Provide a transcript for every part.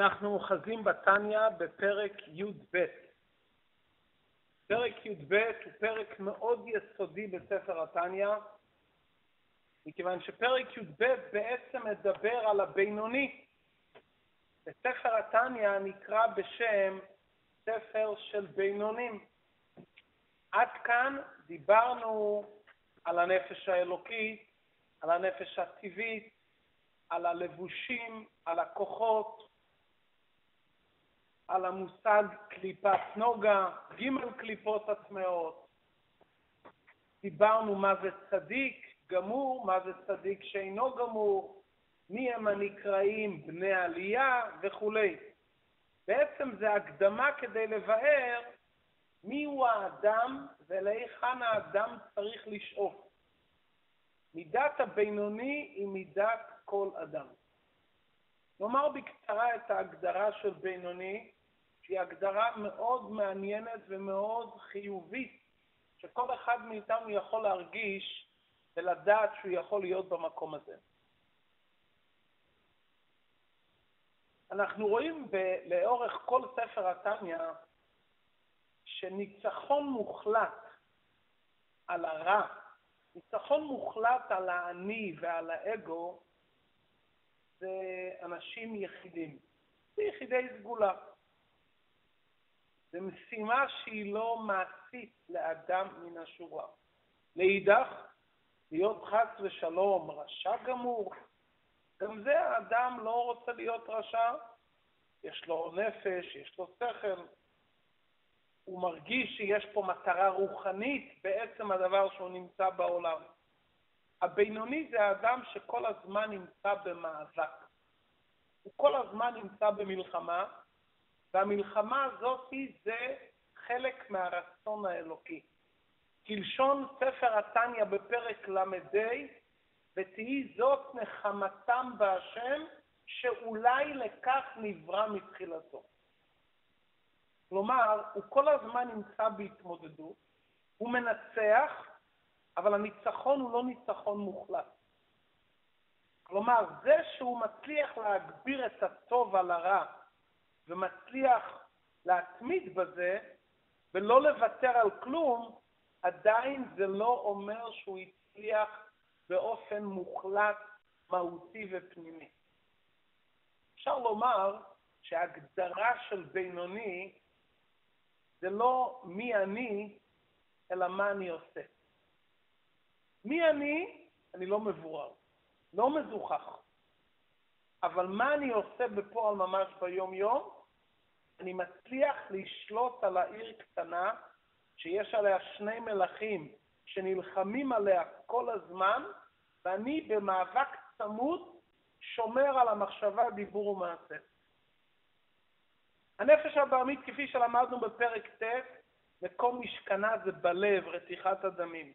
אנחנו אוחזים בתניא בפרק י"ב. פרק י"ב הוא פרק מאוד יסודי בספר התניא, מכיוון שפרק י"ב בעצם מדבר על הבינוני. בספר התניא נקרא בשם ספר של בינונים. עד כאן דיברנו על הנפש האלוקית, על הנפש הטבעית, על הלבושים, על הכוחות, על המושג קליפת נוגה, ג' קליפות הטמעות. דיברנו מה זה צדיק גמור, מה זה צדיק שאינו גמור, מי הם הנקראים בני עלייה וכולי. בעצם זה הקדמה כדי לבאר מיהו האדם ולהיכן האדם צריך לשאוף. מידת הבינוני היא מידת כל אדם. נאמר בקצרה את ההגדרה של בינוני, שהיא הגדרה מאוד מעניינת ומאוד חיובית, שכל אחד מאיתנו יכול להרגיש ולדעת שהוא יכול להיות במקום הזה. אנחנו רואים ב- לאורך כל ספר התניא שניצחון מוחלט על הרע, ניצחון מוחלט על האני ועל האגו, זה אנשים יחידים, זה יחידי סגולה. זו משימה שהיא לא מעשית לאדם מן השורה. לאידך, להיות חס ושלום רשע גמור, גם זה האדם לא רוצה להיות רשע, יש לו נפש, יש לו שכל, הוא מרגיש שיש פה מטרה רוחנית בעצם הדבר שהוא נמצא בעולם. הבינוני זה האדם שכל הזמן נמצא במאבק. הוא כל הזמן נמצא במלחמה, והמלחמה הזאת זה חלק מהרצון האלוקי. כלשון ספר התניא בפרק ל"ה, ותהי זאת נחמתם בהשם, שאולי לכך נברא מתחילתו. כלומר, הוא כל הזמן נמצא בהתמודדות, הוא מנצח, אבל הניצחון הוא לא ניצחון מוחלט. כלומר, זה שהוא מצליח להגביר את הטוב על הרע ומצליח להתמיד בזה ולא לוותר על כלום, עדיין זה לא אומר שהוא הצליח באופן מוחלט, מהותי ופנימי. אפשר לומר שההגדרה של בינוני זה לא מי אני, אלא מה אני עושה. מי אני, אני לא מבורר, לא מזוכח. אבל מה אני עושה בפועל ממש ביום-יום? אני מצליח לשלוט על העיר קטנה שיש עליה שני מלכים שנלחמים עליה כל הזמן, ואני במאבק צמוד שומר על המחשבה, דיבור ומעשה. הנפש הבעמית, כפי שלמדנו בפרק ט', מקום משכנה זה בלב, רתיחת הדמים.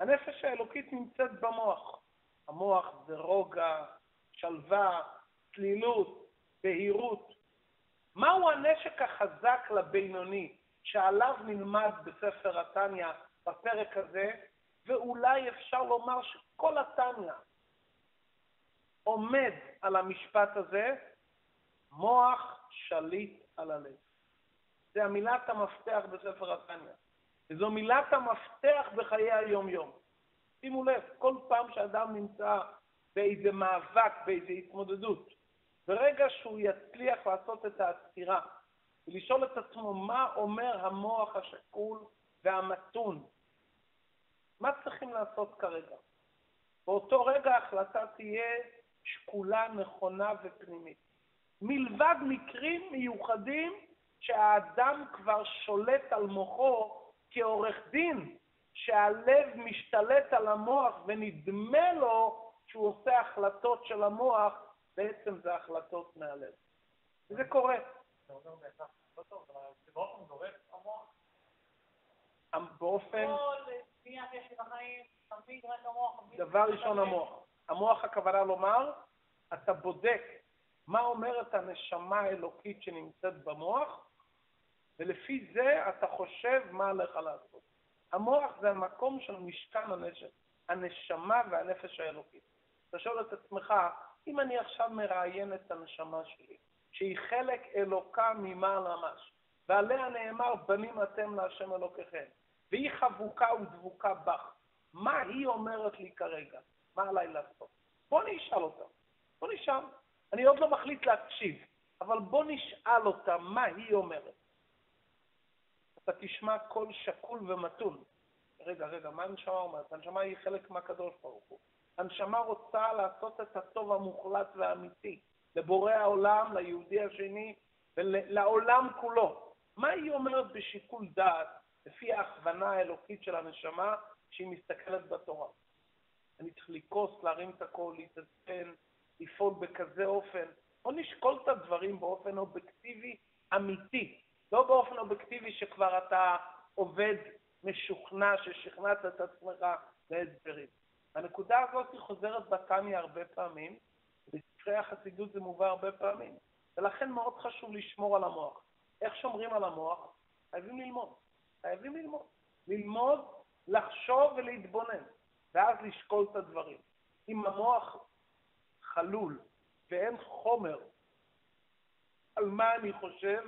הנפש האלוקית נמצאת במוח. המוח זה רוגע, שלווה, צלילות, בהירות. מהו הנשק החזק לבינוני שעליו נלמד בספר התניא בפרק הזה, ואולי אפשר לומר שכל התניא עומד על המשפט הזה, מוח שליט על הלב. זה המילת המפתח בספר התניא. וזו מילת המפתח בחיי היום-יום. שימו לב, כל פעם שאדם נמצא באיזה מאבק, באיזה התמודדות, ברגע שהוא יצליח לעשות את העצירה ולשאול את עצמו מה אומר המוח השקול והמתון, מה צריכים לעשות כרגע? באותו רגע ההחלטה תהיה שקולה, נכונה ופנימית. מלבד מקרים מיוחדים שהאדם כבר שולט על מוחו כעורך דין, שהלב משתלט על המוח ונדמה לו שהוא עושה החלטות של המוח, בעצם זה החלטות מהלב. וזה קורה. באופן... דבר ראשון המוח. המוח הכוונה לומר, אתה בודק מה אומרת הנשמה האלוקית שנמצאת במוח, ולפי זה אתה חושב מה עליך לעשות. המוח זה המקום של משכן הנשמה והנפש האלוקית. אתה שואל את עצמך, אם אני עכשיו מראיין את הנשמה שלי, שהיא חלק אלוקה ממעלה ממש, ועליה נאמר בנים אתם להשם אלוקיכם, והיא חבוקה ודבוקה בך. מה היא אומרת לי כרגע? מה עליי לעשות? בוא נשאל אותה. בוא נשאל. אני עוד לא מחליט להקשיב, אבל בוא נשאל אותה מה היא אומרת. אתה תשמע קול שקול ומתון. רגע, רגע, מה הנשמה אומרת? הנשמה היא חלק מהקדוש ברוך הוא. הנשמה רוצה לעשות את הטוב המוחלט והאמיתי לבורא העולם, ליהודי השני ולעולם כולו. מה היא אומרת בשיקול דעת, לפי ההכוונה האלוקית של הנשמה, שהיא מסתכלת בתורה? אני צריך לכעוס, להרים את הקול, להתעצבן, לפעול בכזה אופן. בוא נשקול את הדברים באופן אובייקטיבי אמיתי, לא באופן אובייקטיבי שכבר אתה עובד משוכנע, ששכנעת את עצמך להסברים. הנקודה הזאת חוזרת בתניא הרבה פעמים, בספרי החסידות זה מובא הרבה פעמים, ולכן מאוד חשוב לשמור על המוח. איך שומרים על המוח? חייבים ללמוד. חייבים ללמוד. ללמוד, לחשוב ולהתבונן, ואז לשקול את הדברים. אם המוח חלול ואין חומר על מה אני חושב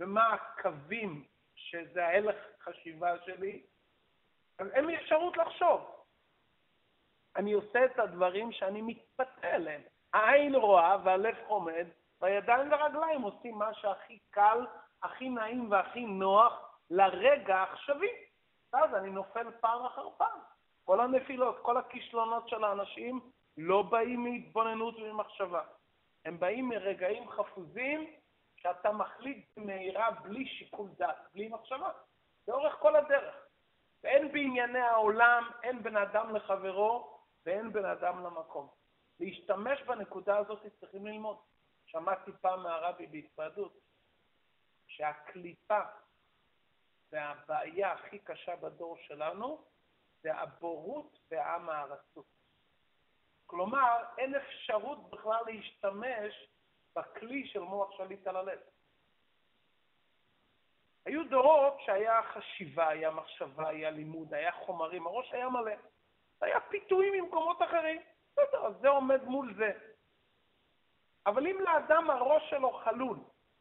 ומה הקווים שזה ההלך חשיבה שלי, אז אין לי אפשרות לחשוב. אני עושה את הדברים שאני מתפתה אליהם. העין רואה והלב עומד, והידיים והרגליים עושים מה שהכי קל, הכי נעים והכי נוח לרגע העכשווי. ואז אני נופל פעם אחר פעם. כל הנפילות, כל הכישלונות של האנשים לא באים מהתבוננות וממחשבה. הם באים מרגעים חפוזים שאתה מחליט במהירה בלי שיקול דעת, בלי מחשבה, לאורך כל הדרך. ואין בענייני העולם, אין בין אדם לחברו ואין בין אדם למקום. להשתמש בנקודה הזאת צריכים ללמוד. שמעתי פעם מהרבי בהתוועדות שהקליפה והבעיה הכי קשה בדור שלנו זה הבורות והעם הארצות. כלומר, אין אפשרות בכלל להשתמש בכלי של מוח שליט על הלב. היו דורות שהיה חשיבה, היה מחשבה, היה לימוד, היה חומרים, הראש היה מלא. היה פיתויים ממקומות אחרים. בסדר, אז זה עומד מול זה. אבל אם לאדם הראש שלו חלול,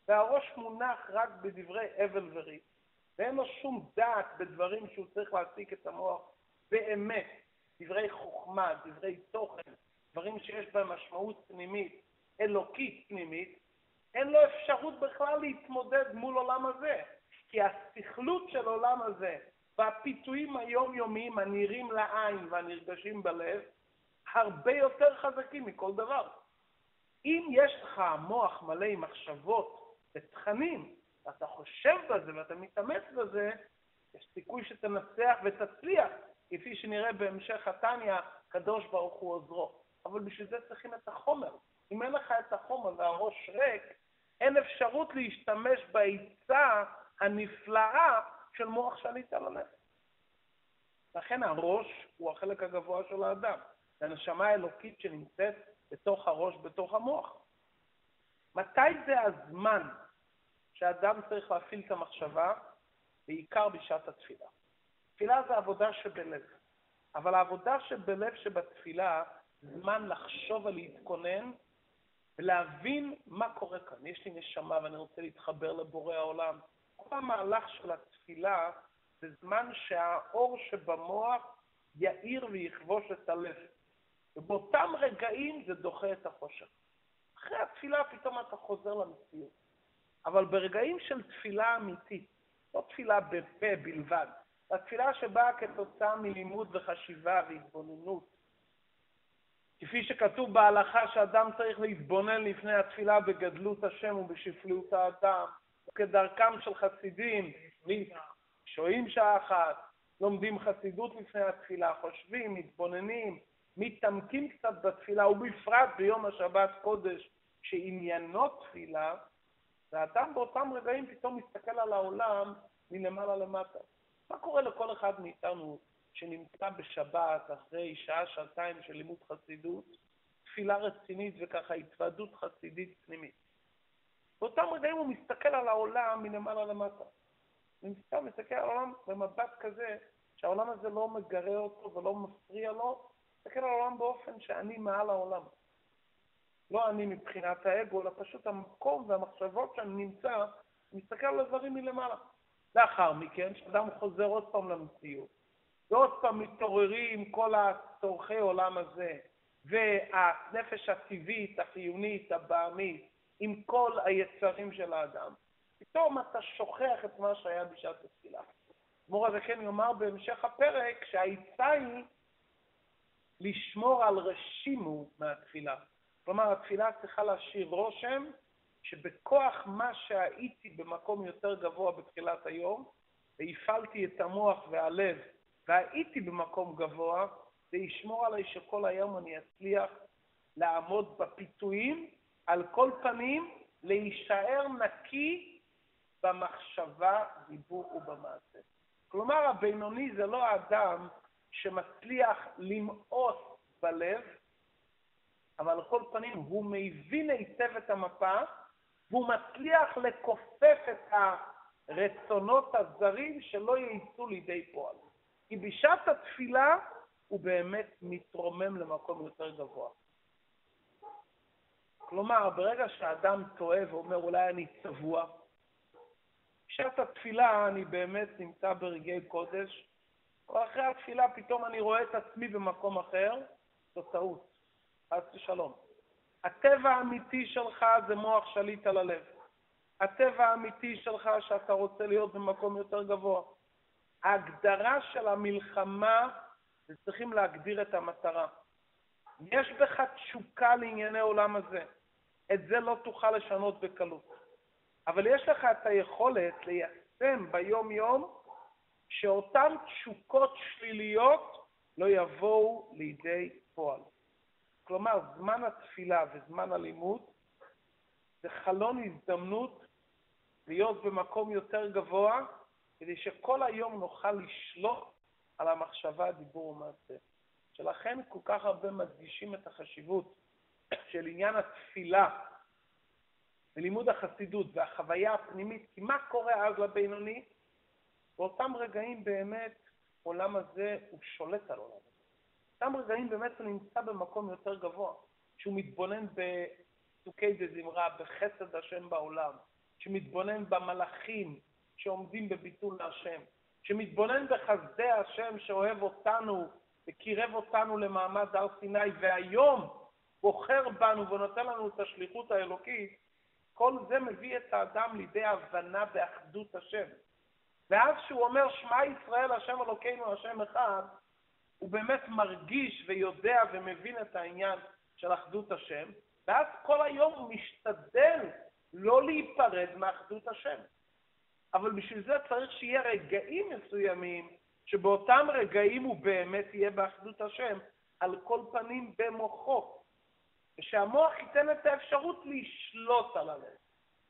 והראש מונח רק בדברי הבל וריב, ואין לו שום דעת בדברים שהוא צריך להעסיק את המוח באמת, דברי חוכמה, דברי תוכן, דברים שיש בהם משמעות פנימית, אלוקית פנימית, אין לו אפשרות בכלל להתמודד מול עולם הזה. כי הסכלות של עולם הזה והפיתויים היומיומיים הנראים לעין והנרגשים בלב, הרבה יותר חזקים מכל דבר. אם יש לך מוח מלא עם מחשבות ותכנים, ואתה חושב בזה ואתה מתאמץ בזה, יש סיכוי שתנצח ותצליח, כפי שנראה בהמשך התניא, קדוש ברוך הוא עוזרו. אבל בשביל זה צריכים את החומר. אם אין לך את החומר והראש ריק, אין אפשרות להשתמש בעצה הנפלאה של מוח שליט על הנפש. לכן הראש הוא החלק הגבוה של האדם. זה הנשמה האלוקית שנמצאת בתוך הראש, בתוך המוח. מתי זה הזמן שאדם צריך להפעיל את המחשבה? בעיקר בשעת התפילה. תפילה זה עבודה שבלב, אבל העבודה שבלב שבתפילה, זמן לחשוב ולהתכונן ולהבין מה קורה כאן. יש לי נשמה ואני רוצה להתחבר לבורא העולם. כל המהלך של התפילה זה זמן שהאור שבמוח יאיר ויכבוש את הלב. ובאותם רגעים זה דוחה את החושך. אחרי התפילה פתאום אתה חוזר למציאות. אבל ברגעים של תפילה אמיתית, לא תפילה בפה בלבד, התפילה שבאה כתוצאה מלימוד וחשיבה והתבוננות, כפי שכתוב בהלכה שאדם צריך להתבונן לפני התפילה בגדלות השם ובשפלות האדם, כדרכם של חסידים, שוהים שעה אחת, לומדים חסידות לפני התפילה, חושבים, מתבוננים, מתעמקים קצת בתפילה, ובפרט ביום השבת קודש, שעניינו תפילה, ואדם באותם רגעים פתאום מסתכל על העולם מלמעלה למטה. מה קורה לכל אחד מאיתנו שנמצא בשבת אחרי שעה, שעתיים של לימוד חסידות, תפילה רצינית וככה התוועדות חסידית פנימית? באותם רגעים הוא מסתכל על העולם מלמעלה למטה. הוא סתם מסתכל על העולם במבט כזה, שהעולם הזה לא מגרה אותו ולא מפריע לו, מסתכל על העולם באופן שאני מעל העולם. לא אני מבחינת האגו, אלא פשוט המקום והמחשבות שאני נמצא, מסתכל על הדברים מלמעלה. לאחר מכן, כשאדם חוזר עוד פעם למציאות, ועוד פעם מתעוררים כל הצורכי עולם הזה, והנפש הטבעית, החיונית, הבעמית, עם כל היצרים של האדם, פתאום אתה שוכח את מה שהיה בשעת התפילה. מור הזקן יאמר בהמשך הפרק שהעצה היא לשמור על רשימו מהתפילה. כלומר, התפילה צריכה להשאיר רושם שבכוח מה שהייתי במקום יותר גבוה בתחילת היום, והפעלתי את המוח והלב, והייתי במקום גבוה, זה ישמור עליי שכל היום אני אצליח לעמוד בפיתויים, על כל פנים, להישאר נקי במחשבה, דיבור ובמעשה. כלומר, הבינוני זה לא האדם שמצליח למאוס בלב, אבל על כל פנים הוא מבין היטב את המפה, והוא מצליח לכופף את הרצונות הזרים שלא ייצאו לידי פועל. כי בשעת התפילה הוא באמת מתרומם למקום יותר גבוה. כלומר, ברגע שאדם טועה ואומר אולי אני צבוע, בשעת התפילה אני באמת נמצא ברגעי קודש, או אחרי התפילה פתאום אני רואה את עצמי במקום אחר, זו טעות, חס ושלום. הטבע האמיתי שלך זה מוח שליט על הלב. הטבע האמיתי שלך שאתה רוצה להיות במקום יותר גבוה. ההגדרה של המלחמה זה צריכים להגדיר את המטרה. יש בך תשוקה לענייני עולם הזה. את זה לא תוכל לשנות בקלות. אבל יש לך את היכולת ליישם ביום-יום שאותן תשוקות שליליות לא יבואו לידי פועל. כלומר, זמן התפילה וזמן הלימוד זה חלון הזדמנות להיות במקום יותר גבוה, כדי שכל היום נוכל לשלוט על המחשבה, דיבור ומעשה. שלכן כל כך הרבה מדגישים את החשיבות של עניין התפילה ולימוד החסידות והחוויה הפנימית, כי מה קורה אז לבינוני? באותם רגעים באמת עולם הזה הוא שולט על עולם הזה. באותם רגעים באמת הוא נמצא במקום יותר גבוה, שהוא מתבונן בפסוקי דזמרה, בחסד השם בעולם, שמתבונן במלאכים שעומדים בביטול להשם, שמתבונן בחסדי השם שאוהב אותנו וקירב אותנו למעמד הר סיני, והיום בוחר בנו ונותן לנו את השליחות האלוקית, כל זה מביא את האדם לידי הבנה באחדות השם. ואז כשהוא אומר, שמע ישראל, השם אלוקינו, השם אחד, הוא באמת מרגיש ויודע ומבין את העניין של אחדות השם, ואז כל היום הוא משתדל לא להיפרד מאחדות השם. אבל בשביל זה צריך שיהיה רגעים מסוימים, שבאותם רגעים הוא באמת יהיה באחדות השם, על כל פנים במוחו. ושהמוח ייתן את האפשרות לשלוט על הלב.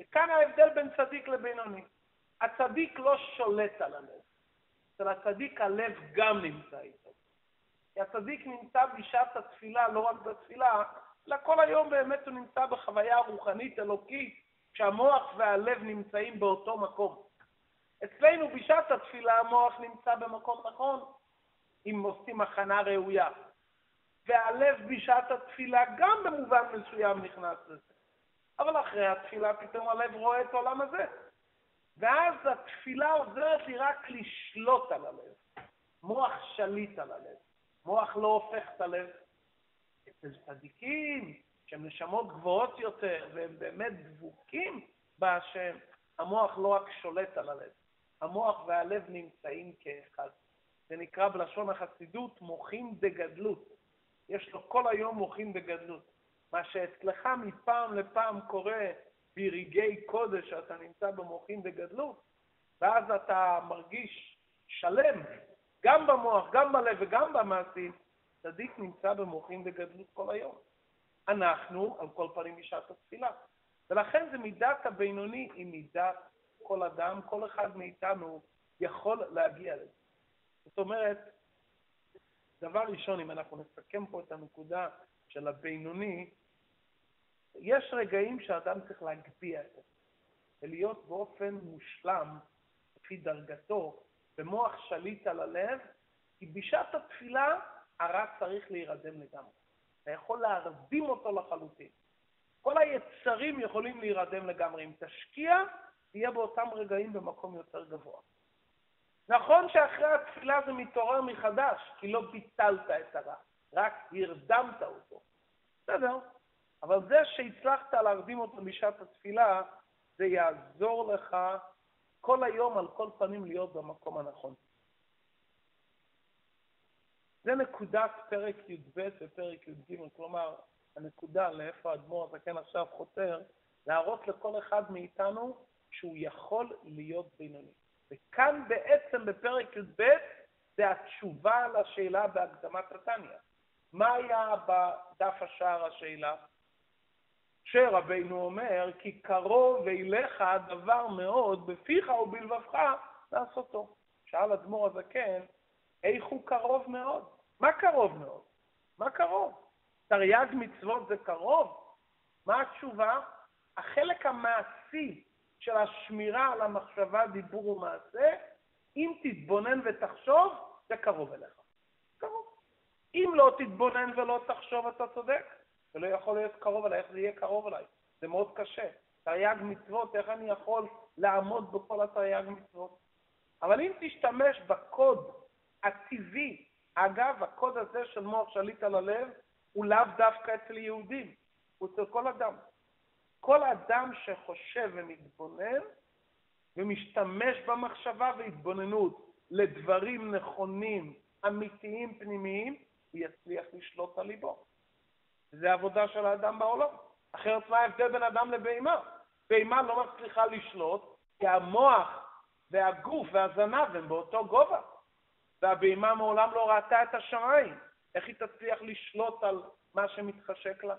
וכאן ההבדל בין צדיק לבינוני. הצדיק לא שולט על הלב. אצל הצדיק הלב גם נמצא איתו. כי הצדיק נמצא בשעת התפילה, לא רק בתפילה, אלא כל היום באמת הוא נמצא בחוויה רוחנית אלוקית, שהמוח והלב נמצאים באותו מקום. אצלנו בשעת התפילה המוח נמצא במקום נכון, אם עושים הכנה ראויה. והלב בשעת התפילה גם במובן מסוים נכנס לזה. אבל אחרי התפילה פתאום הלב רואה את העולם הזה. ואז התפילה עוזרת לי רק לשלוט על הלב. מוח שליט על הלב. מוח לא הופך את הלב. אצל צדיקים, שהם נשמות גבוהות יותר, והם באמת דבוקים בהשם, המוח לא רק שולט על הלב, המוח והלב נמצאים כאחד. זה נקרא בלשון החסידות מוחין דגדלות. יש לו כל היום מוחין דגדלות. מה שאצלך מפעם לפעם קורה ברגעי קודש, שאתה נמצא במוחין דגדלות, ואז אתה מרגיש שלם, גם במוח, גם בלב וגם במעשים, צדיק נמצא במוחין דגדלות כל היום. אנחנו, על כל פנים, בשעת התפילה. ולכן זה מידת הבינוני היא מידת כל אדם, כל אחד מאיתנו יכול להגיע לזה. זאת אומרת, דבר ראשון, אם אנחנו נסכם פה את הנקודה של הבינוני, יש רגעים שאדם צריך להגביה את זה, ולהיות באופן מושלם, לפי דרגתו, במוח שליט על הלב, כי בשעת התפילה הרע צריך להירדם לגמרי. אתה יכול להרדים אותו לחלוטין. כל היצרים יכולים להירדם לגמרי. אם תשקיע, תהיה באותם רגעים במקום יותר גבוה. נכון שאחרי התפילה זה מתעורר מחדש, כי לא ביטלת את הרע, רק הרדמת אותו. בסדר, אבל זה שהצלחת להרדים אותו בשעת התפילה, זה יעזור לך כל היום על כל פנים להיות במקום הנכון. זה נקודת פרק י"ב ופרק י"ג, כלומר, הנקודה לאיפה האדמו"ר הזקן עכשיו חותר, להראות לכל אחד מאיתנו שהוא יכול להיות בינוני. וכאן בעצם בפרק י"ב זה התשובה לשאלה בהקדמת התניא. מה היה בדף השער השאלה? שרבינו אומר, כי קרוב אליך הדבר מאוד בפיך ובלבבך לעשותו. שאל אדמו"ר הזקן, איך הוא קרוב מאוד? מה קרוב מאוד? מה קרוב? תרי"ג מצוות זה קרוב? מה התשובה? החלק המעשי של השמירה על המחשבה, דיבור ומעשה, אם תתבונן ותחשוב, זה קרוב אליך. קרוב. אם לא תתבונן ולא תחשוב, אתה צודק. זה לא יכול להיות קרוב אליי, איך זה יהיה קרוב אליי? זה מאוד קשה. תרי"ג מצוות, איך אני יכול לעמוד בכל התרי"ג מצוות? אבל אם תשתמש בקוד הטבעי, אגב, הקוד הזה של מוח שליט על הלב, הוא לאו דווקא אצל יהודים, הוא אצל כל אדם. כל אדם שחושב ומתבונן ומשתמש במחשבה והתבוננות לדברים נכונים, אמיתיים, פנימיים, הוא יצליח לשלוט על ליבו. זה עבודה של האדם בעולם. אחרת מה ההבדל בין אדם לבהמה? בהמה לא מצליחה לשלוט, כי המוח והגוף והזנב הם באותו גובה. והבהמה מעולם לא ראתה את השמיים. איך היא תצליח לשלוט על מה שמתחשק לה?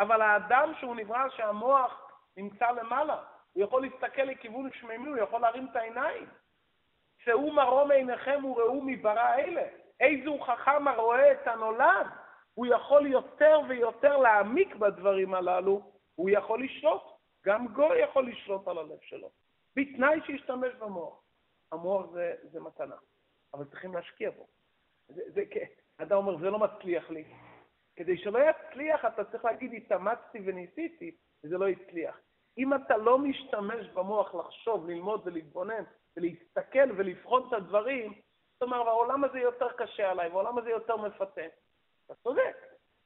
אבל האדם שהוא נברא שהמוח נמצא למעלה, הוא יכול להסתכל לכיוון שמימי, הוא יכול להרים את העיניים. שאו מרום עיניכם וראו מברא אלה. איזו חכם הרואה את הנולד. הוא יכול יותר ויותר להעמיק בדברים הללו, הוא יכול לשלוט. גם גוי יכול לשלוט על הלב שלו, בתנאי שישתמש במוח. המוח זה, זה מתנה, אבל צריכים להשקיע בו. זה, זה, אדם אומר, זה לא מצליח לי. כדי שלא יצליח, אתה צריך להגיד, התאמצתי וניסיתי, וזה לא הצליח. אם אתה לא משתמש במוח לחשוב, ללמוד ולהתבונן, ולהסתכל ולבחון את הדברים, זאת אומרת, העולם הזה יותר קשה עליי, והעולם הזה יותר מפתה. אתה צודק.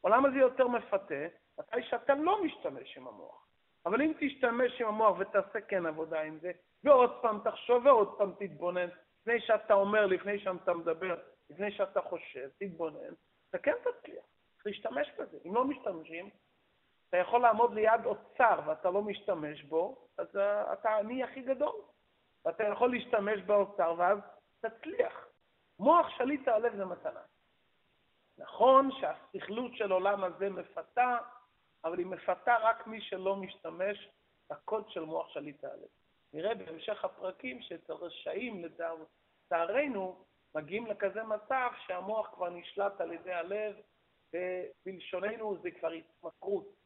העולם הזה יותר מפתה, מתי שאתה לא משתמש עם המוח. אבל אם תשתמש עם המוח ותעשה כן עבודה עם זה, ועוד פעם תחשוב ועוד פעם תתבונן, לפני שאתה אומר, לפני שאתה מדבר, לפני שאתה חושב, תתבונן, אתה כן תצליח. להשתמש בזה. אם לא משתמשים, אתה יכול לעמוד ליד אוצר ואתה לא משתמש בו, אז אתה העני הכי גדול. ואתה יכול להשתמש באוצר ואז תצליח. מוח שליט הלב זה מתנה. נכון שהסכלות של עולם הזה מפתה, אבל היא מפתה רק מי שלא משתמש בקוד של מוח שליט הלב. נראה בהמשך הפרקים שאצל רשעים, לצערנו, מגיעים לכזה מצב שהמוח כבר נשלט על ידי הלב, ובלשוננו זה כבר התמכרות.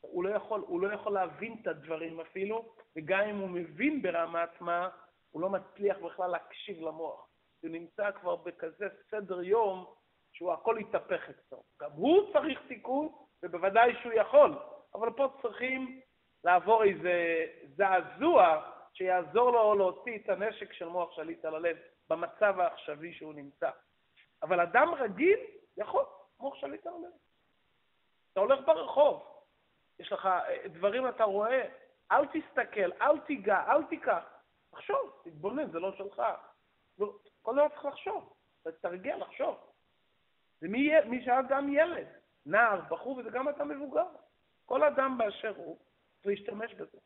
הוא לא, יכול, הוא לא יכול להבין את הדברים אפילו, וגם אם הוא מבין ברמת מה, הוא לא מצליח בכלל להקשיב למוח. הוא נמצא כבר בכזה סדר יום שהוא הכל התהפך אצלו. גם הוא צריך תיקון, ובוודאי שהוא יכול, אבל פה צריכים לעבור איזה זעזוע שיעזור לו להוציא את הנשק של מוח שליט על הלב במצב העכשווי שהוא נמצא. אבל אדם רגיל יכול, מוח שליט הלב. אתה הולך ברחוב, יש לך אה, דברים אתה רואה, אל תסתכל, אל תיגע, אל תיקח. תחשוב, תתבונן, זה לא שלך. לא, כל דבר צריך לחשוב, תרגיע לחשוב. זה מי, מי שאדם ילד, נער, בחור, וזה גם אתה מבוגר. כל אדם באשר הוא צריך להשתמש בזה.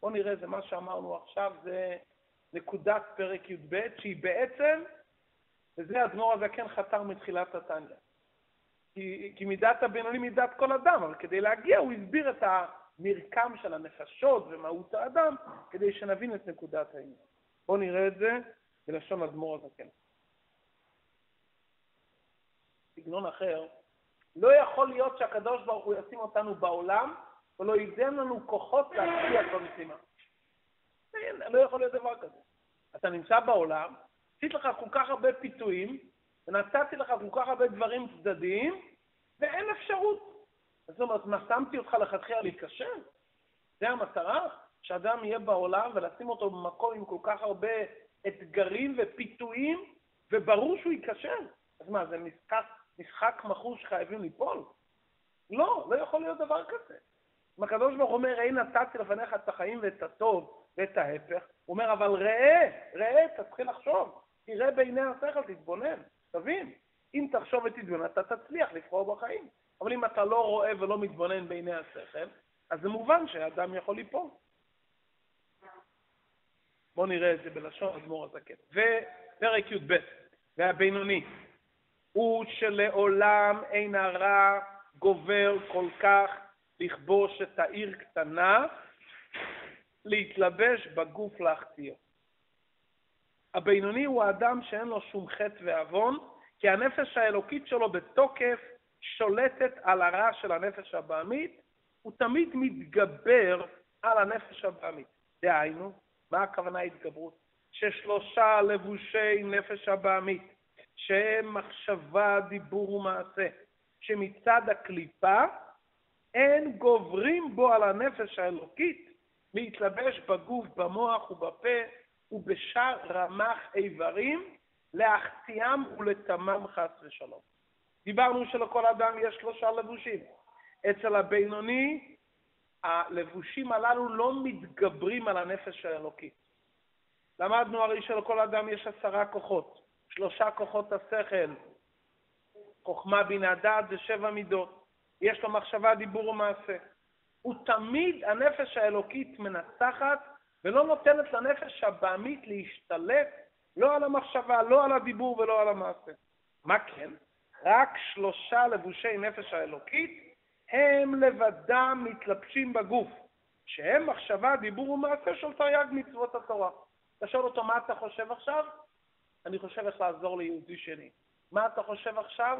בואו נראה, זה מה שאמרנו עכשיו, זה נקודת פרק י"ב, שהיא בעצם, וזה אדמו"ר הזקן חתר מתחילת התניא. כי, כי מידת הבינוני מידת כל אדם, אבל כדי להגיע הוא הסביר את המרקם של הנפשות ומהות האדם, כדי שנבין את נקודת העניין. בואו נראה את זה בלשון אדמו"ר הזקן. סגנון אחר, לא יכול להיות שהקדוש ברוך הוא ישים אותנו בעולם ולא ייתן לנו כוחות להצליח במשימה. לא יכול להיות דבר כזה. אתה נמצא בעולם, עשית לך כל כך הרבה פיתויים, ונתתי לך כל כך הרבה דברים צדדיים, ואין אפשרות. זאת אומרת, מה שמתי אותך לכתחילה להיכשל? זה המטרה? שאדם יהיה בעולם ולשים אותו במקום עם כל כך הרבה אתגרים ופיתויים, וברור שהוא ייכשל. אז מה, זה משחק, משחק מכור שחייבים ליפול? לא, לא יכול להיות דבר כזה. אם הקדוש ברוך אומר, ראי נתתי לפניך את החיים ואת הטוב ואת ההפך, הוא אומר, אבל ראה, ראה, תתחיל לחשוב, תראה בעיני השכל, תתבונן, תבין. אם תחשוב ותתבונן, אתה תצליח לבחור בחיים. אבל אם אתה לא רואה ולא מתבונן בעיני השכל, אז זה מובן שאדם יכול ליפול. בואו נראה את זה בלשון אדמו"ר הזקן. ופרק י"ב, והבינוני, הוא שלעולם אין הרע גובר כל כך לכבוש את העיר קטנה, להתלבש בגוף להחטיא. הבינוני הוא האדם שאין לו שום חטא ועוון, כי הנפש האלוקית שלו בתוקף שולטת על הרע של הנפש הבעמית, הוא תמיד מתגבר על הנפש הבעמית. דהיינו, מה הכוונה התגברות? ששלושה לבושי נפש הבעמית, שהם מחשבה, דיבור ומעשה, שמצד הקליפה אין גוברים בו על הנפש האלוקית להתלבש בגוף, במוח ובפה ובשאר רמ"ח איברים, להחטיאם ולתמם חס ושלום. דיברנו שלכל אדם יש שלושה לבושים. אצל הבינוני, הלבושים הללו לא מתגברים על הנפש האלוקית. למדנו הרי שלכל אדם יש עשרה כוחות, שלושה כוחות השכל, חוכמה, בינה, דעת ושבע מידות. יש לו מחשבה, דיבור ומעשה. הוא תמיד, הנפש האלוקית מנצחת ולא נותנת לנפש הבעמית להשתלט לא על המחשבה, לא על הדיבור ולא על המעשה. מה כן? רק שלושה לבושי נפש האלוקית הם לבדם מתלבשים בגוף, שהם מחשבה, דיבור ומעשה של תרי"ג מצוות התורה. אתה שואל אותו, מה אתה חושב עכשיו? אני חושב איך לעזור ליהודי שני. מה אתה חושב עכשיו?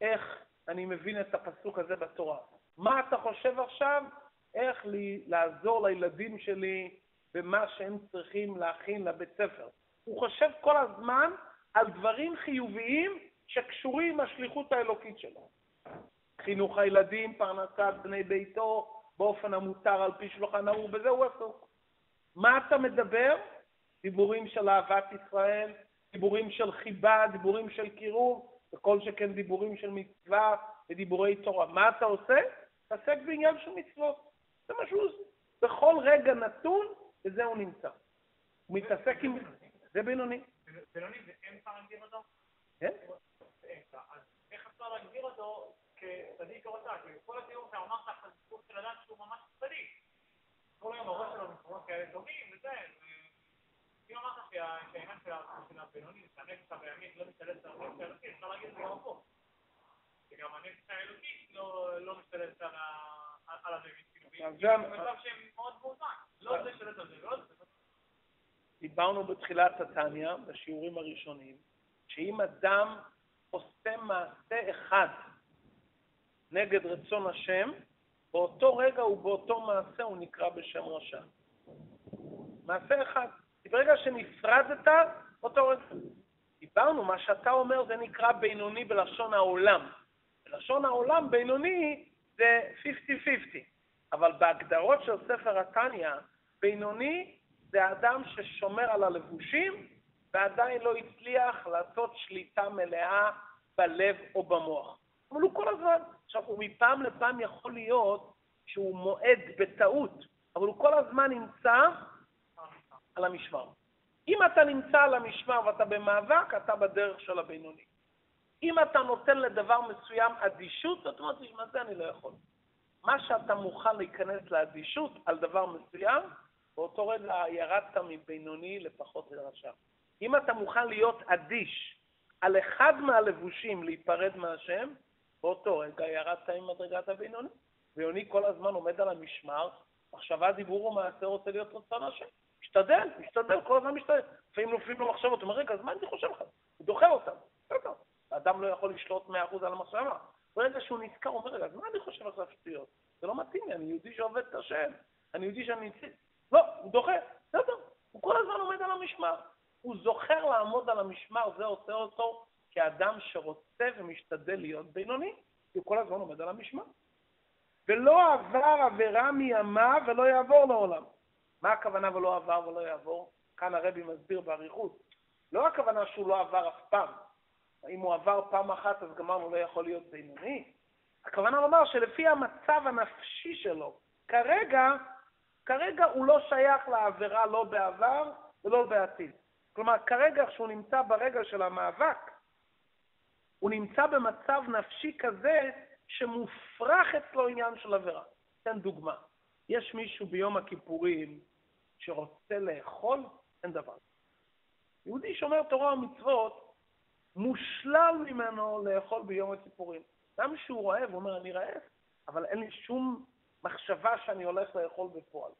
איך אני מבין את הפסוק הזה בתורה. מה אתה חושב עכשיו? איך לי, לעזור לילדים שלי במה שהם צריכים להכין לבית ספר. הוא חושב כל הזמן על דברים חיוביים שקשורים עם השליחות האלוקית שלו. חינוך הילדים, פרנסת בני ביתו, באופן המותר על פי שולחן ההוא, בזה הוא עסוק. מה אתה מדבר? דיבורים של אהבת ישראל, דיבורים של חיבה, דיבורים של קירוב, וכל שכן דיבורים של מצווה ודיבורי תורה. מה אתה עושה? תעסק בעניין של מצוות. זה מה שהוא עושה. בכל רגע נתון, בזה הוא נמצא. הוא מתעסק עם... זה בינוני. בינוני זה אמצע להגדיר אותו? כן. אז איך אפשר להגדיר אותו כצדיק או רצה? כי כל התיאור שאמרת על של אדם שהוא ממש צדיק. כל היום הראש שלו במקומות כאלה טובים וזה, אם אמרת שהעניין של הבינוני, שהנפש הבעמית לא משתלט על הנפש האלוקית, אפשר להגיד את זה גם הפוך. שגם הנפש האלוקית לא משתלטת על הבעמית. לא זה, לא. דיברנו בתחילת התניא, בשיעורים הראשונים, שאם אדם עושה מעשה אחד נגד רצון השם, באותו רגע ובאותו מעשה הוא נקרא בשם רשע. מעשה אחד. ברגע שנפרדת, אותו רגע. דיברנו, מה שאתה אומר זה נקרא בינוני בלשון העולם. בלשון העולם בינוני זה 50-50, אבל בהגדרות של ספר התניא, בינוני זה אדם ששומר על הלבושים ועדיין לא הצליח לעשות שליטה מלאה בלב או במוח. אבל הוא כל הזמן. עכשיו, הוא מפעם לפעם יכול להיות שהוא מועד בטעות, אבל הוא כל הזמן נמצא על המשמר. אם אתה נמצא על המשמר ואתה במאבק, אתה בדרך של הבינוני. אם אתה נותן לדבר מסוים אדישות, אתה אומר, תשמע, זה אני לא יכול. מה שאתה מוכן להיכנס לאדישות על דבר מסוים, באותו רגע ירדת מבינוני לפחות לרשע. אם אתה מוכן להיות אדיש על אחד מהלבושים להיפרד מהשם, באותו רגע ירדת ממדרגת הבינוני. בינוני כל הזמן עומד על המשמר, מחשבה, דיבור ומעשה רוצה להיות רצון השם. משתדל, משתדל, כל הזמן משתדל. לפעמים נופלים לו מחשבות, הוא אומר, רגע, אז מה אני חושב לך? הוא דוחה אותם. בסדר. האדם לא יכול לשלוט מאה אחוז על המחשבה. ברגע שהוא נזכר, הוא אומר, אז מה אני חושב עכשיו שטויות? זה לא מתאים לי, אני יהודי שעובד את השם, אני יהודי שאני נמצא. לא, הוא דוחה, בסדר. הוא כל הזמן עומד על המשמר. הוא זוכר לעמוד על המשמר, זה עושה אותו כאדם שרוצה ומשתדל להיות בינוני, כי הוא כל הזמן עומד על המשמר. ולא עבר עבירה מימיו ולא יעבור לעולם. מה הכוונה ולא עבר ולא יעבור? כאן הרבי מסביר באריכות. לא הכוונה שהוא לא עבר אף פעם. אם הוא עבר פעם אחת אז גמרנו לא יכול להיות בינוני. הכוונה לומר שלפי המצב הנפשי שלו, כרגע, כרגע הוא לא שייך לעבירה לא בעבר ולא בעתיד. כלומר, כרגע כשהוא נמצא ברגע של המאבק, הוא נמצא במצב נפשי כזה שמופרך אצלו עניין של עבירה. אתן דוגמה. יש מישהו ביום הכיפורים שרוצה לאכול, אין דבר. יהודי שומר תורה ומצוות, מושלל ממנו לאכול ביום הכיפורים. גם כשהוא רעב, הוא אומר, אני רעב, אבל אין לי שום מחשבה שאני הולך לאכול בפועל.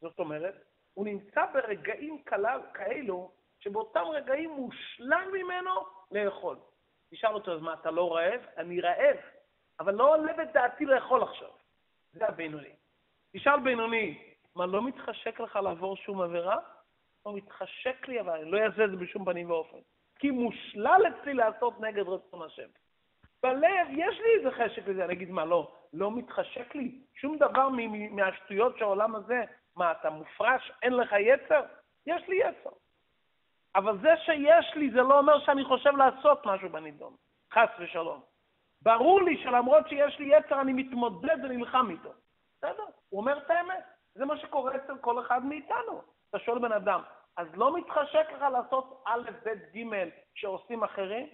זאת אומרת, הוא נמצא ברגעים כלל, כאלו, שבאותם רגעים מושלל ממנו לאכול. תשאל אותו, אז מה, אתה לא רעב? אני רעב, אבל לא עולה בדעתי לאכול עכשיו. זה הבינוני. תשאל בינוני, מה, לא מתחשק לך לעבור שום עבירה? לא מתחשק לי, אבל אני לא אעשה את זה בשום פנים ואופן. כי מושלל אצלי לעשות נגד רצון השם. בלב יש לי איזה חשק לזה, אני אגיד, מה, לא, לא מתחשק לי? שום דבר מהשטויות של העולם הזה, מה, אתה מופרש? אין לך יצר? יש לי יצר. אבל זה שיש לי זה לא אומר שאני חושב לעשות משהו בנידון, חס ושלום. ברור לי שלמרות שיש לי יצר, אני מתמודד ונלחם איתו. בסדר, הוא אומר את האמת. זה מה שקורה אצל כל אחד מאיתנו. אתה שואל בן אדם, אז לא מתחשק לך לעשות א', ב', ג' שעושים אחרים?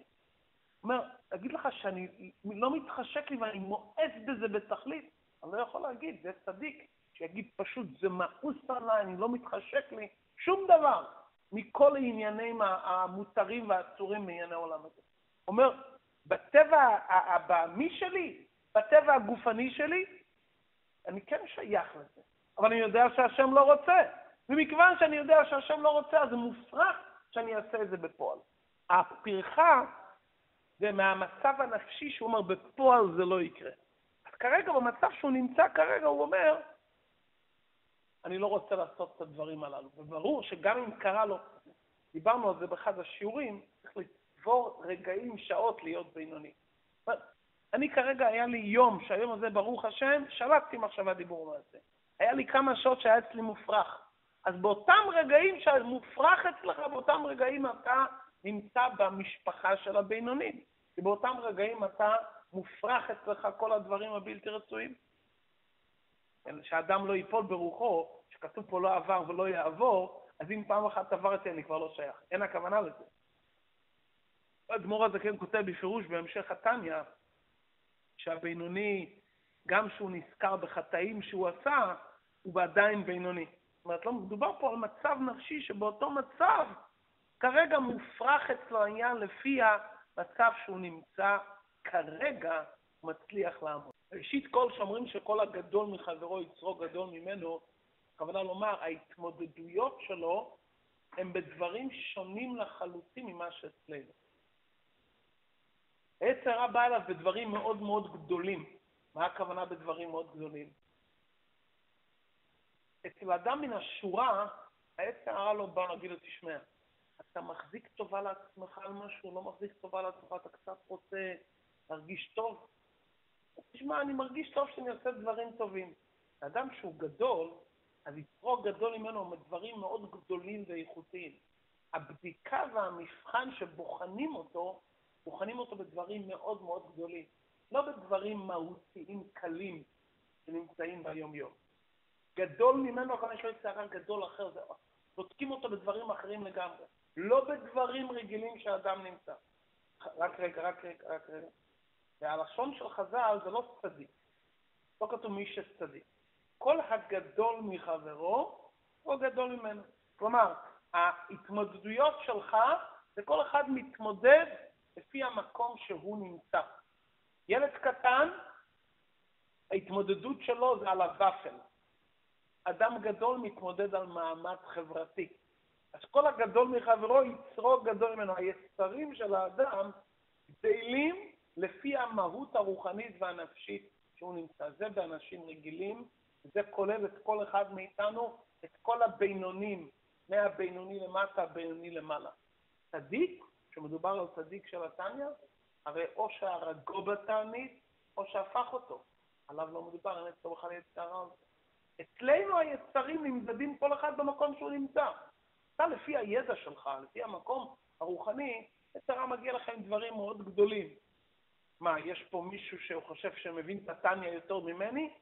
אומר, אגיד לך שאני לא מתחשק לי ואני מואס בזה בתכלית? אני לא יכול להגיד, זה צדיק שיגיד פשוט, זה מאוס עליי, אני לא מתחשק לי, שום דבר מכל העניינים המותרים והאסורים מענייני העולם הזה. אומר, בטבע הבעמי שלי, בטבע הגופני שלי, אני כן שייך לזה, אבל אני יודע שהשם לא רוצה. ומכיוון שאני יודע שהשם לא רוצה, אז זה מופרך שאני אעשה את זה בפועל. הפרחה זה מהמצב הנפשי שהוא אומר, בפועל זה לא יקרה. אז כרגע, במצב שהוא נמצא כרגע, הוא אומר, אני לא רוצה לעשות את הדברים הללו. וברור שגם אם קרה לו, דיברנו על זה באחד השיעורים, צריך לצבור רגעים, שעות להיות בינוני. אני כרגע, היה לי יום, שהיום הזה, ברוך השם, שלטתי מחשבה דיבור מעשה. היה לי כמה שעות שהיה אצלי מופרך. אז באותם רגעים שמופרך אצלך, באותם רגעים אתה נמצא במשפחה של הבינונים. כי באותם רגעים אתה מופרך אצלך כל הדברים הבלתי רצויים. כן, שאדם לא ייפול ברוחו, שכתוב פה לא עבר ולא יעבור, אז אם פעם אחת עברתי אני כבר לא שייך. אין הכוונה לזה. האדמו"ר הזה כן כותב בפירוש בהמשך התניא, שהבינוני, גם שהוא נזכר בחטאים שהוא עשה, הוא עדיין בינוני. אומרת, לא מדובר פה על מצב נפשי שבאותו מצב כרגע מופרך אצלו העניין לפי המצב שהוא נמצא כרגע מצליח לעמוד. ראשית כל, שאומרים שכל הגדול מחברו יצרו גדול ממנו, הכוונה לומר, ההתמודדויות שלו הן בדברים שונים לחלוטין ממה שאצלנו. עץ הרע בא אליו בדברים מאוד מאוד גדולים. מה הכוונה בדברים מאוד גדולים? אצל אדם מן השורה, העץ הרע לא בא להגיד לו, תשמע, אתה מחזיק טובה לעצמך על משהו, לא מחזיק טובה לעצמך, אתה קצת רוצה להרגיש טוב? תשמע, אני מרגיש טוב שאני עושה דברים טובים. אדם שהוא גדול, אז יצרו גדול ממנו מדברים מאוד גדולים ואיכותיים. הבדיקה והמבחן שבוחנים אותו, בוחנים אותו בדברים מאוד מאוד גדולים, לא בדברים מהותיים קלים שנמצאים ביום-יום. גדול ממנו, גם יש לו שערה גדול אחר. בודקים אותו בדברים אחרים לגמרי, לא בדברים רגילים שאדם נמצא. רק רגע, רק רגע, רק רגע. והלשון של חז"ל זה לא צדיק. לא כתוב מי שצדיק. כל הגדול מחברו הוא גדול ממנו. כלומר, ההתמודדויות שלך, זה כל אחד מתמודד לפי המקום שהוא נמצא. ילד קטן, ההתמודדות שלו זה על הוואפל. אדם גדול מתמודד על מעמד חברתי. אז כל הגדול מחברו יצרו גדול ממנו. היצרים של האדם גדלים לפי המהות הרוחנית והנפשית שהוא נמצא. זה באנשים רגילים, זה כולל את כל אחד מאיתנו, את כל הבינונים, מהבינוני למטה, הבינוני למעלה. צדיק, כשמדובר על צדיק של התניא, הרי או שהרגו בתענית, או שהפך אותו. עליו לא מדובר, אין אצלו בכלל יצר הרע. אצלנו היצרים נמדדים כל אחד במקום שהוא נמצא. אתה לפי הידע שלך, לפי המקום הרוחני, יצרה מגיע לך עם דברים מאוד גדולים. מה, יש פה מישהו שהוא חושב שמבין את הטניה יותר ממני?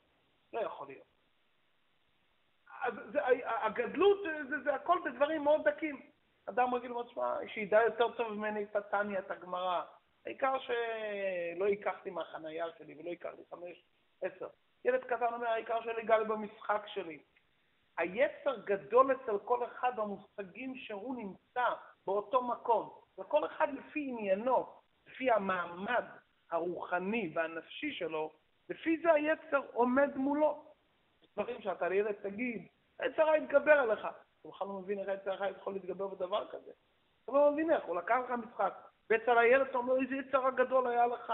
לא יכול להיות. אז זה, הגדלות זה, זה, הכל בדברים מאוד דקים. אדם רגיל אומר, תשמע, שידע יותר טוב ממני את הטניה, את הגמרא. העיקר שלא ייקח לי מהחנייה שלי ולא ייקח לי חמש, עשר. ילד קטן אומר, העיקר שלי גל במשחק שלי. היצר גדול אצל כל אחד במושגים שהוא נמצא באותו מקום. וכל אחד לפי עניינו, לפי המעמד הרוחני והנפשי שלו, לפי זה היצר עומד מולו. דברים שאתה לילד תגיד, היצר הרע יתגבר עליך. אתה בכלל לא מבין איך היצר הרע יכול להתגבר בדבר כזה. אתה לא מבין איך, הוא לקח לך משחק. ואצל הילד אתה אומר, איזה יצר הגדול היה לך,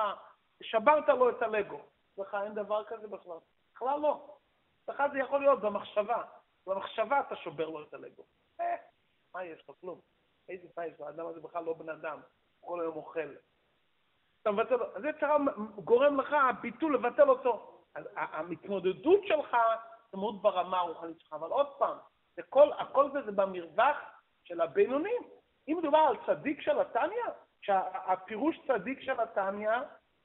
שברת לו את הלגו. לך אין דבר כזה בכלל. בכלל לא. לך זה יכול להיות במחשבה. במחשבה אתה שובר לו את הלגו. אה, מה יש לך? כלום. איזה טייס, האדם הזה בכלל לא בן אדם, כל היום אוכל. אתה מבטל, אז זה צרה גורם לך, הביטול, לבטל אותו. אז המתמודדות שלך זה מאוד ברמה הרוחנית שלך, אבל עוד פעם, זה כל, הכל זה זה במרווח של הבינונים. אם מדובר על צדיק של התניא, שהפירוש צדיק של התניא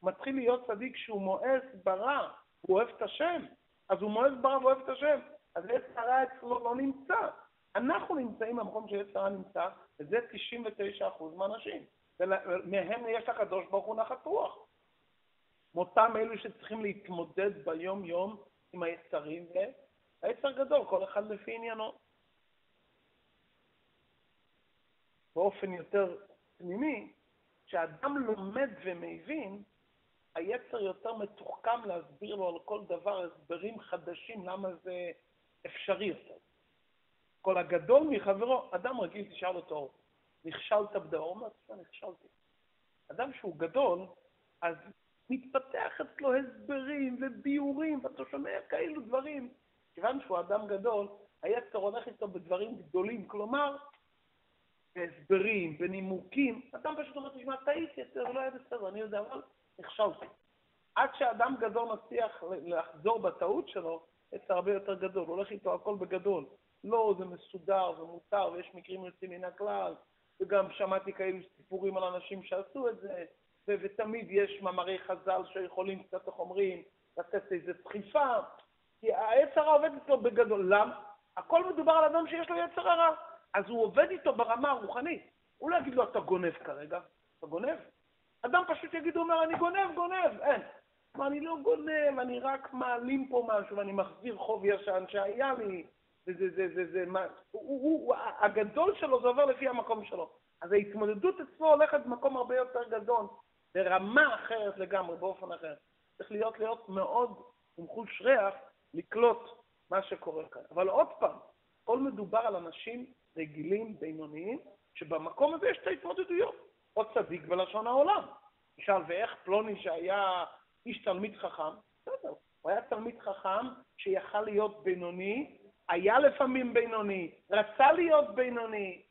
מתחיל להיות צדיק שהוא מואס ברע, הוא אוהב את השם, אז הוא מואס ברע ואוהב את השם, אז עץ הרע אצלו לא נמצא. אנחנו נמצאים במקום שעץ הרע נמצא, וזה 99% מהאנשים. ומהם יש לקדוש ברוך הוא נחת רוח. מאותם אלו שצריכים להתמודד ביום-יום עם היצרים, והיצר גדול, כל אחד לפי עניינו. באופן יותר פנימי, כשאדם לומד ומבין, היצר יותר מתוחכם להסביר לו על כל דבר הסברים חדשים, למה זה אפשרי יותר. כל הגדול מחברו, אדם רגיל, תשאל אותו, נכשלת בדבר, הוא אומר, תשמע, נכשלתי. אדם שהוא גדול, אז מתפתח אצלו הסברים וביאורים, ואתה שומע כאלו דברים. כיוון שהוא אדם גדול, היצר הולך איתו בדברים גדולים, כלומר, בהסברים, בנימוקים, אדם פשוט אומר, תשמע, טעיתי, זה לא היה בסדר, אני יודע, אבל נכשלתי. עד שאדם גדול מצליח לחזור בטעות שלו, יצר הרבה יותר גדול, הולך איתו הכל בגדול. לא, זה מסודר ומותר, ויש מקרים יוצאים מן הכלל, וגם שמעתי כאלו סיפורים על אנשים שעשו את זה, ו- ותמיד יש מאמרי חז"ל שיכולים קצת, איך אומרים, לתת איזו דחיפה, כי היצר הרע עובד איתו בגדול. למה? הכל מדובר על אדם שיש לו יצר הרע, אז הוא עובד איתו ברמה הרוחנית. הוא לא יגיד לו, אתה גונב כרגע, אתה גונב? אדם פשוט יגיד, הוא אומר, אני גונב, גונב, אין. מה, אני לא גונב, אני רק מעלים פה משהו, ואני מחזיר חוב ישן שהיה לי, וזה, זה, זה, זה, מה, הוא, הוא, הגדול שלו זה עובר לפי המקום שלו. אז ההתמודדות אצלו הולכת במקום הרבה יותר גדול, ברמה אחרת לגמרי, באופן אחר. צריך להיות להיות מאוד עם חוש ריח לקלוט מה שקורה כאן. אבל עוד פעם, הכל מדובר על אנשים רגילים, בינוניים, שבמקום הזה יש את ההתמודדויות. עוד צדיק בלשון העולם. נשאל, ואיך פלוני שהיה איש תלמיד חכם? בסדר, הוא היה תלמיד חכם שיכל להיות בינוני, היה לפעמים בינוני, רצה להיות בינוני.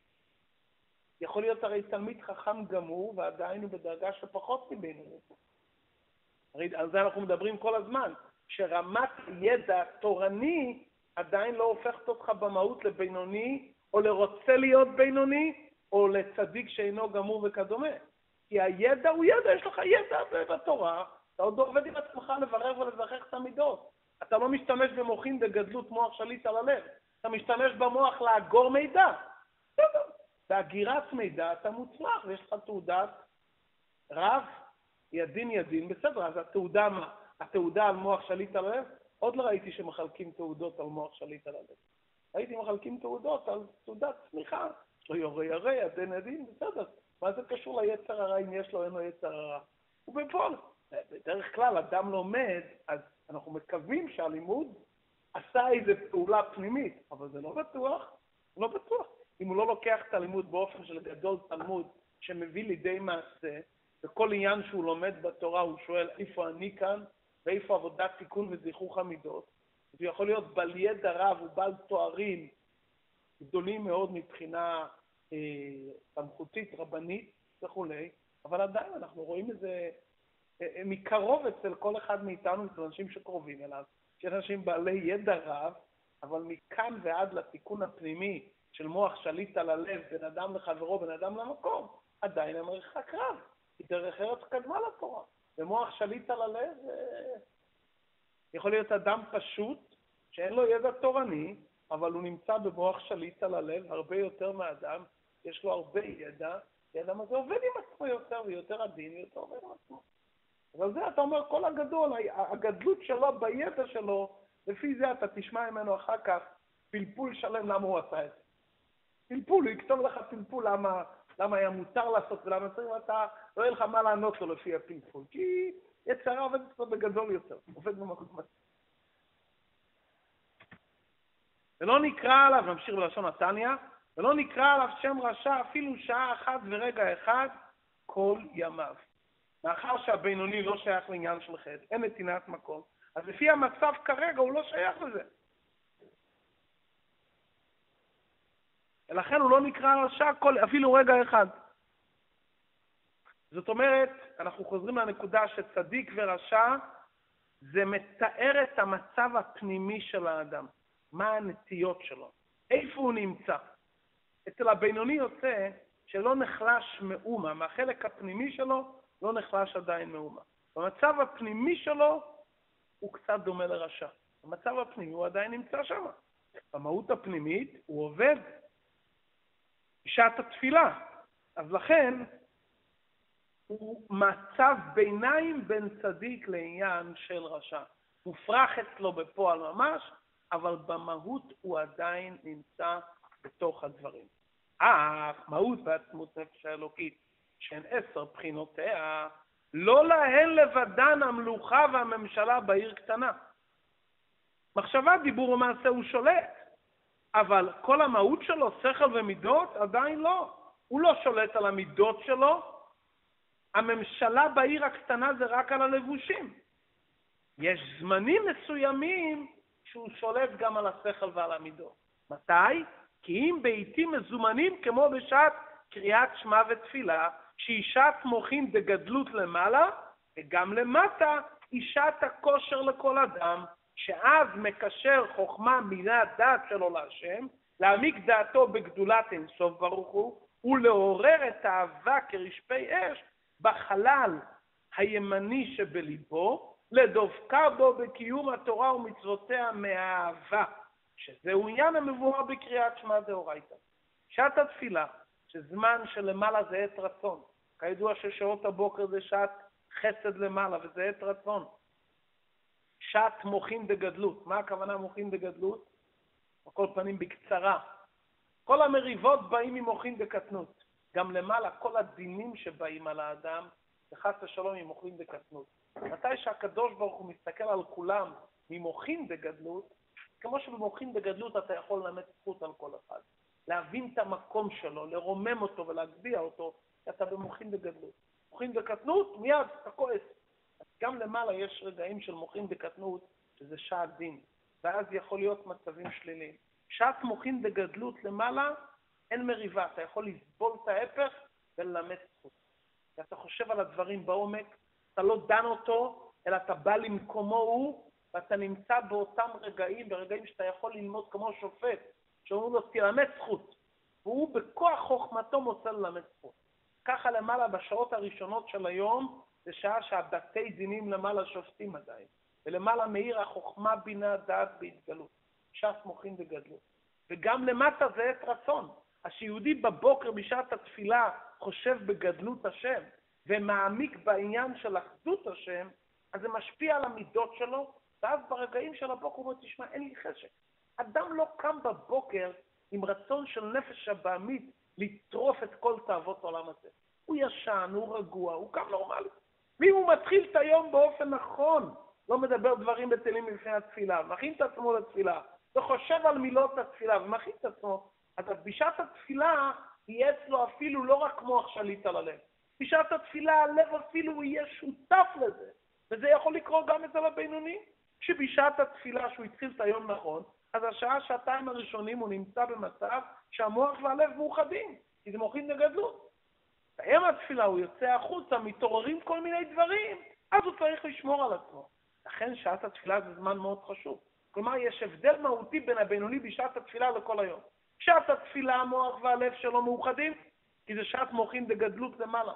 יכול להיות הרי תלמיד חכם גמור, ועדיין הוא בדרגה שפחות מבינוני. הרי על זה אנחנו מדברים כל הזמן, שרמת ידע תורני עדיין לא הופכת אותך במהות לבינוני, או לרוצה להיות בינוני, או לצדיק שאינו גמור וכדומה. כי הידע הוא ידע, יש לך ידע בתורה, אתה עוד עובד עם עצמך לברר ולזכח את המידות. אתה לא משתמש במוחין בגדלות מוח שליט על הלב, אתה משתמש במוח לאגור מידע. בסדר. בהגירת מידע אתה מוצלח, ויש לך תעודת רב, ידין ידין, בסדר, אז התעודה, התעודה על מוח שליט על הלב, עוד לא ראיתי שמחלקים תעודות על מוח שליט על הלב. הייתי מחלקים תעודות על תעודת צמיחה, לו יורה יורה, ידין ידין, בסדר. מה זה קשור ליצר הרע אם יש לו, אין לו יצר הרע? הוא בפועל. בדרך כלל אדם לומד, אז אנחנו מקווים שהלימוד עשה איזו פעולה פנימית, אבל זה לא בטוח, לא בטוח. אם הוא לא לוקח את הלימוד באופן של גדול תלמוד שמביא לידי מעשה, וכל עניין שהוא לומד בתורה הוא שואל איפה אני כאן, ואיפה עבודת תיקון וזיכוך המידות, אז הוא יכול להיות בעל ידע רב ובעל תוארים גדולים מאוד מבחינה אה, סמכותית, רבנית וכולי, אבל עדיין אנחנו רואים איזה אה, מקרוב אצל כל אחד מאיתנו, אצל אנשים שקרובים אליו, שיש אנשים בעלי ידע רב, אבל מכאן ועד לתיקון הפנימי של מוח שליט על הלב, בין אדם לחברו, בין אדם למקום, עדיין המרחק רב, כי דרך ארץ קדמה לתורה. ומוח שליט על הלב אה, יכול להיות אדם פשוט, שאין לו ידע תורני, אבל הוא נמצא במוח שליט על הלב הרבה יותר מאדם, יש לו הרבה ידע, האדם הזה עובד עם עצמו יותר ויותר עדין ויותר עובד עם עצמו. אבל זה אתה אומר, כל הגדול, הגדלות שלו בידע שלו, לפי זה אתה תשמע ממנו אחר כך פלפול שלם למה הוא עשה את זה. פלפול, הוא יכתוב לך פלפול למה, למה היה מותר לעשות ולמה צריך, ואתה, לא יהיה לך מה לענות לו לפי הפלפול, כי יצרה עובד אצלו בגדול יותר, עובד במקום עצמו. ולא נקרא עליו, נמשיך בלשון נתניה, ולא נקרא עליו שם רשע אפילו שעה אחת ורגע אחד כל ימיו. מאחר שהבינוני לא שייך לעניין של חטא, אין נתינת מקום, אז לפי המצב כרגע הוא לא שייך לזה. ולכן הוא לא נקרא רשע כל, אפילו רגע אחד. זאת אומרת, אנחנו חוזרים לנקודה שצדיק ורשע זה מתאר את המצב הפנימי של האדם, מה הנטיות שלו, איפה הוא נמצא. אצל הבינוני יוצא שלא נחלש מאומה, מהחלק הפנימי שלו לא נחלש עדיין מאומה. במצב הפנימי שלו הוא קצת דומה לרשע. במצב הפנימי הוא עדיין נמצא שם. במהות הפנימית הוא עובד בשעת התפילה. אז לכן הוא מצב ביניים בין צדיק לעניין של רשע. מופרך אצלו בפועל ממש, אבל במהות הוא עדיין נמצא בתוך הדברים. אך מהות ועצמות נפש האלוקית, שהן עשר בחינותיה, לא להן לבדן המלוכה והממשלה בעיר קטנה. מחשבה, דיבור ומעשה הוא שולט, אבל כל המהות שלו, שכל ומידות, עדיין לא. הוא לא שולט על המידות שלו, הממשלה בעיר הקטנה זה רק על הלבושים. יש זמנים מסוימים שהוא שולט גם על השכל ועל המידות. מתי? כי אם בעיתים מזומנים כמו בשעת קריאת שמע ותפילה, שהיא מוחין דגדלות למעלה, וגם למטה היא שעת הכושר לכל אדם, שאז מקשר חוכמה מן הדעת שלו להשם, להעמיק דעתו בגדולת אינסוף ברוך הוא, ולעורר את האהבה כרשפי אש בחלל הימני שבליבו, לדופקה בו בקיום התורה ומצוותיה מהאהבה, שזהו עניין המבואר בקריאת שמע דאורייתא. שעת התפילה, שזמן שלמעלה זה עת רצון. כידוע ששעות הבוקר זה שעת חסד למעלה, וזה עת רצון. שעת מוחין דגדלות. מה הכוונה מוחין דגדלות? על כל פנים בקצרה. כל המריבות באים ממוחין דקטנות. גם למעלה, כל הדינים שבאים על האדם, וחס ושלום ממוחין דקטנות. מתי שהקדוש ברוך הוא מסתכל על כולם ממוחין דגדלות, כמו שבמוחין דגדלות אתה יכול ללמד זכות על כל אחד. להבין את המקום שלו, לרומם אותו ולהגביה אותו, אתה במוחין דגדלות. מוחין דקטנות, מיד אתה כועס. גם למעלה יש רגעים של מוחין דקטנות, שזה שעת דין, ואז יכול להיות מצבים שליליים. שעת מוחין דגדלות למעלה, אין מריבה, אתה יכול לסבול את ההפך וללמד זכות. כי אתה חושב על הדברים בעומק, אתה לא דן אותו, אלא אתה בא למקומו הוא, ואתה נמצא באותם רגעים, ברגעים שאתה יכול ללמוד כמו שופט, שאומרים לו, תלמד זכות. והוא בכוח חוכמתו מוצא ללמד זכות. ככה למעלה בשעות הראשונות של היום, זה שעה שהבתי דינים למעלה שופטים עדיין. ולמעלה מאיר החוכמה, בינה, דעת בהתגלות. ש"ס מוחין וגדלות. וגם למטה זה עת רצון. אז שיהודי בבוקר בשעת התפילה חושב בגדלות השם, ומעמיק בעניין של אחדות השם, אז זה משפיע על המידות שלו, ואז ברגעים של הבוקר הוא אומר, תשמע, אין לי חשק. אדם לא קם בבוקר עם רצון של נפש הבעמית לטרוף את כל תאוות העולם הזה. הוא ישן, הוא רגוע, הוא קם נורמלי. ואם הוא מתחיל את היום באופן נכון, לא מדבר דברים בטלים לפני התפילה, מכין את עצמו לתפילה, וחושב על מילות התפילה ומכין את עצמו, אז בשעת התפילה יהיה אצלו אפילו לא רק מוח שליט על הלב. בשעת התפילה הלב אפילו יהיה שותף לזה. וזה יכול לקרות גם אצל הבינוני, שבשעת התפילה שהוא התחיל את היום נכון, אז השעה, שעתיים הראשונים הוא נמצא במצב שהמוח והלב מאוחדים, כי זה מוחין לגדלות. באם התפילה הוא יוצא החוצה, מתעוררים כל מיני דברים, אז הוא צריך לשמור על עצמו. לכן שעת התפילה זה זמן מאוד חשוב. כלומר, יש הבדל מהותי בין הבינוני בשעת התפילה לכל היום. שעת התפילה, המוח והלב שלו מאוחדים, כי זה שעת מוחין דגדלות למעלה.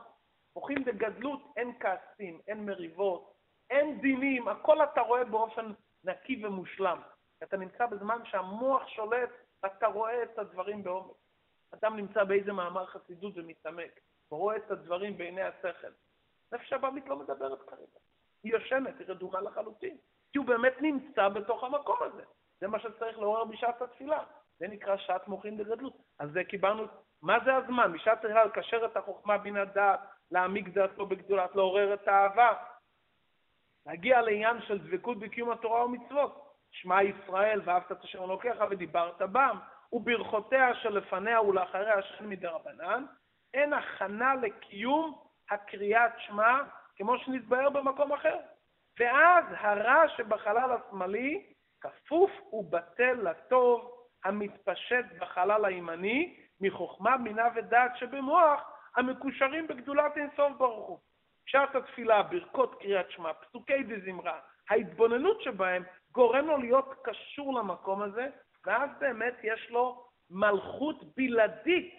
מוחין דגדלות, אין כעסים, אין מריבות, אין דינים, הכל אתה רואה באופן נקי ומושלם. אתה נמצא בזמן שהמוח שולט, אתה רואה את הדברים בעומק. אדם נמצא באיזה מאמר חסידות ומתעמק, ורואה את הדברים בעיני השכל. נפש הבאמית לא מדברת כרגע. היא יושנת, היא רדומה לחלוטין. כי הוא באמת נמצא בתוך המקום הזה. זה מה שצריך לעורר בשעת התפילה. זה נקרא שעת מוחין בגדלות. על זה קיבלנו, מה זה הזמן? בשעת התפילה לקשר את החוכמה בינה דעת, להעמיק דעתו בגדולת, לעורר את האהבה. להגיע לעניין של דבקות בקיום התורה ומצוות. שמע ישראל ואהבת את אשר אלוקיך ודיברת בם, וברכותיה שלפניה ולאחריה של מדרבנן, אין הכנה לקיום הקריאת שמע כמו שנתבהר במקום אחר. ואז הרע שבחלל השמאלי כפוף ובטל לטוב המתפשט בחלל הימני מחוכמה, בינה ודעת שבמוח המקושרים בגדולת אינסוף ברוך הוא. שעת התפילה, ברכות קריאת שמע, פסוקי דזמרה, ההתבוננות שבהם גורם לו להיות קשור למקום הזה, ואז באמת יש לו מלכות בלעדית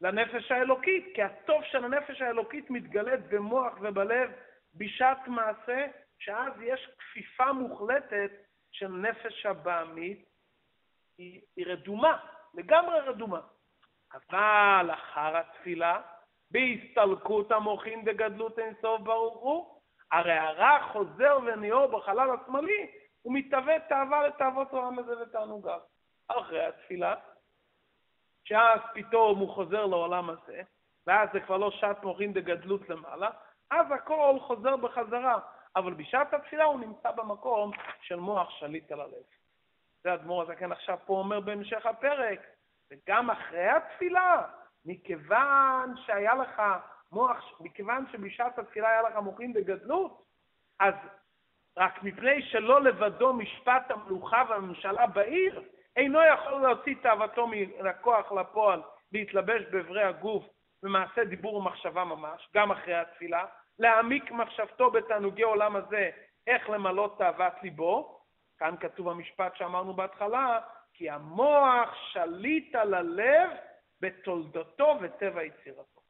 לנפש האלוקית, כי הטוב של הנפש האלוקית מתגלה במוח ובלב בשעת מעשה, שאז יש כפיפה מוחלטת של נפש הבעמית, היא, היא רדומה, לגמרי רדומה. אבל אחר התפילה, בהסתלקות המוחין וגדלות אינסוף ברוך הוא, הרי הרע חוזר וניאור בחלל השמאלי, ומתהווה תאווה לתאוות עולם הזה ותענוגיו. אחרי התפילה, שאז פתאום הוא חוזר לעולם הזה, ואז זה כבר לא שעת מוחין דגדלות למעלה, אז הכל חוזר בחזרה. אבל בשעת התפילה הוא נמצא במקום של מוח שליט על הלב. זה אדמו"ר הזקן עכשיו פה אומר בהמשך הפרק, וגם אחרי התפילה, מכיוון שהיה לך מוח, מכיוון שבשעת התפילה היה לך מוחין בגדלות, אז רק מפני שלא לבדו משפט המלוכה והממשלה בעיר, אינו יכול להוציא תאוותו מן הכוח לפועל להתלבש באברי הגוף במעשה דיבור ומחשבה ממש, גם אחרי התפילה, להעמיק מחשבתו בתענוגי עולם הזה, איך למלות תאוות ליבו. כאן כתוב המשפט שאמרנו בהתחלה, כי המוח שליט על הלב בתולדותו וטבע יצירתו.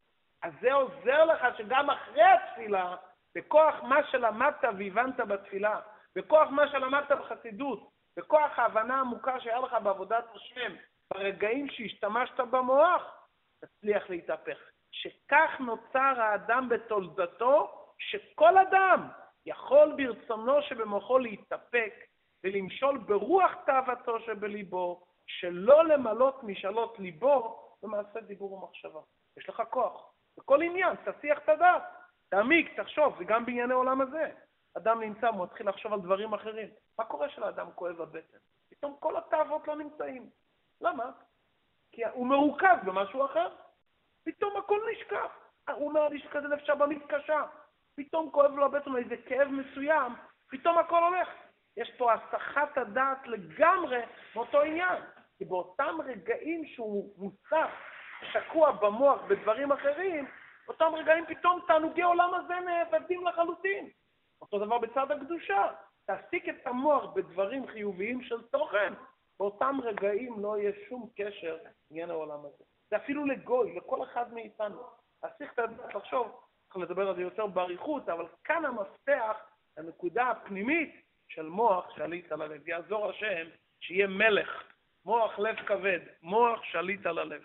אז זה עוזר לך שגם אחרי התפילה, בכוח מה שלמדת והבנת בתפילה, בכוח מה שלמדת בחסידות, בכוח ההבנה העמוקה שהיה לך בעבודת השם, ברגעים שהשתמשת במוח, תצליח להתהפך. שכך נוצר האדם בתולדתו, שכל אדם יכול ברצונו שבמוחו להתאפק ולמשול ברוח תאוותו שבליבו, שלא למלות משאלות ליבו במעשה דיבור ומחשבה. יש לך כוח. בכל עניין, תסיח את הדעת, תעמיק, תחשוב, וגם בענייני עולם הזה. אדם נמצא, הוא מתחיל לחשוב על דברים אחרים. מה קורה כשלאדם כואב הבטן? פתאום כל התאוות לא נמצאים. למה? כי הוא מרוכז במשהו אחר. פתאום הכל נשכח. הוא אומר, יש כזה נפש הבמית קשה. פתאום כואב לו הבטן איזה כאב מסוים, פתאום הכל הולך. יש פה הסחת הדעת לגמרי מאותו עניין. כי באותם רגעים שהוא מוצף, שקוע במוח בדברים אחרים, באותם רגעים פתאום תענוגי עולם הזה נאבדים לחלוטין. אותו דבר בצד הקדושה. תעסיק את המוח בדברים חיוביים של תוכן, באותם רגעים לא יהיה שום קשר לעניין העולם הזה. זה אפילו לגוי, לכל אחד מאיתנו. להסיך את הדעת לחשוב, צריך לדבר על זה יותר באריכות, אבל כאן המפתח, הנקודה הפנימית של מוח שליט על הלב. יעזור השם שיהיה מלך, מוח לב כבד, מוח שליט על הלב.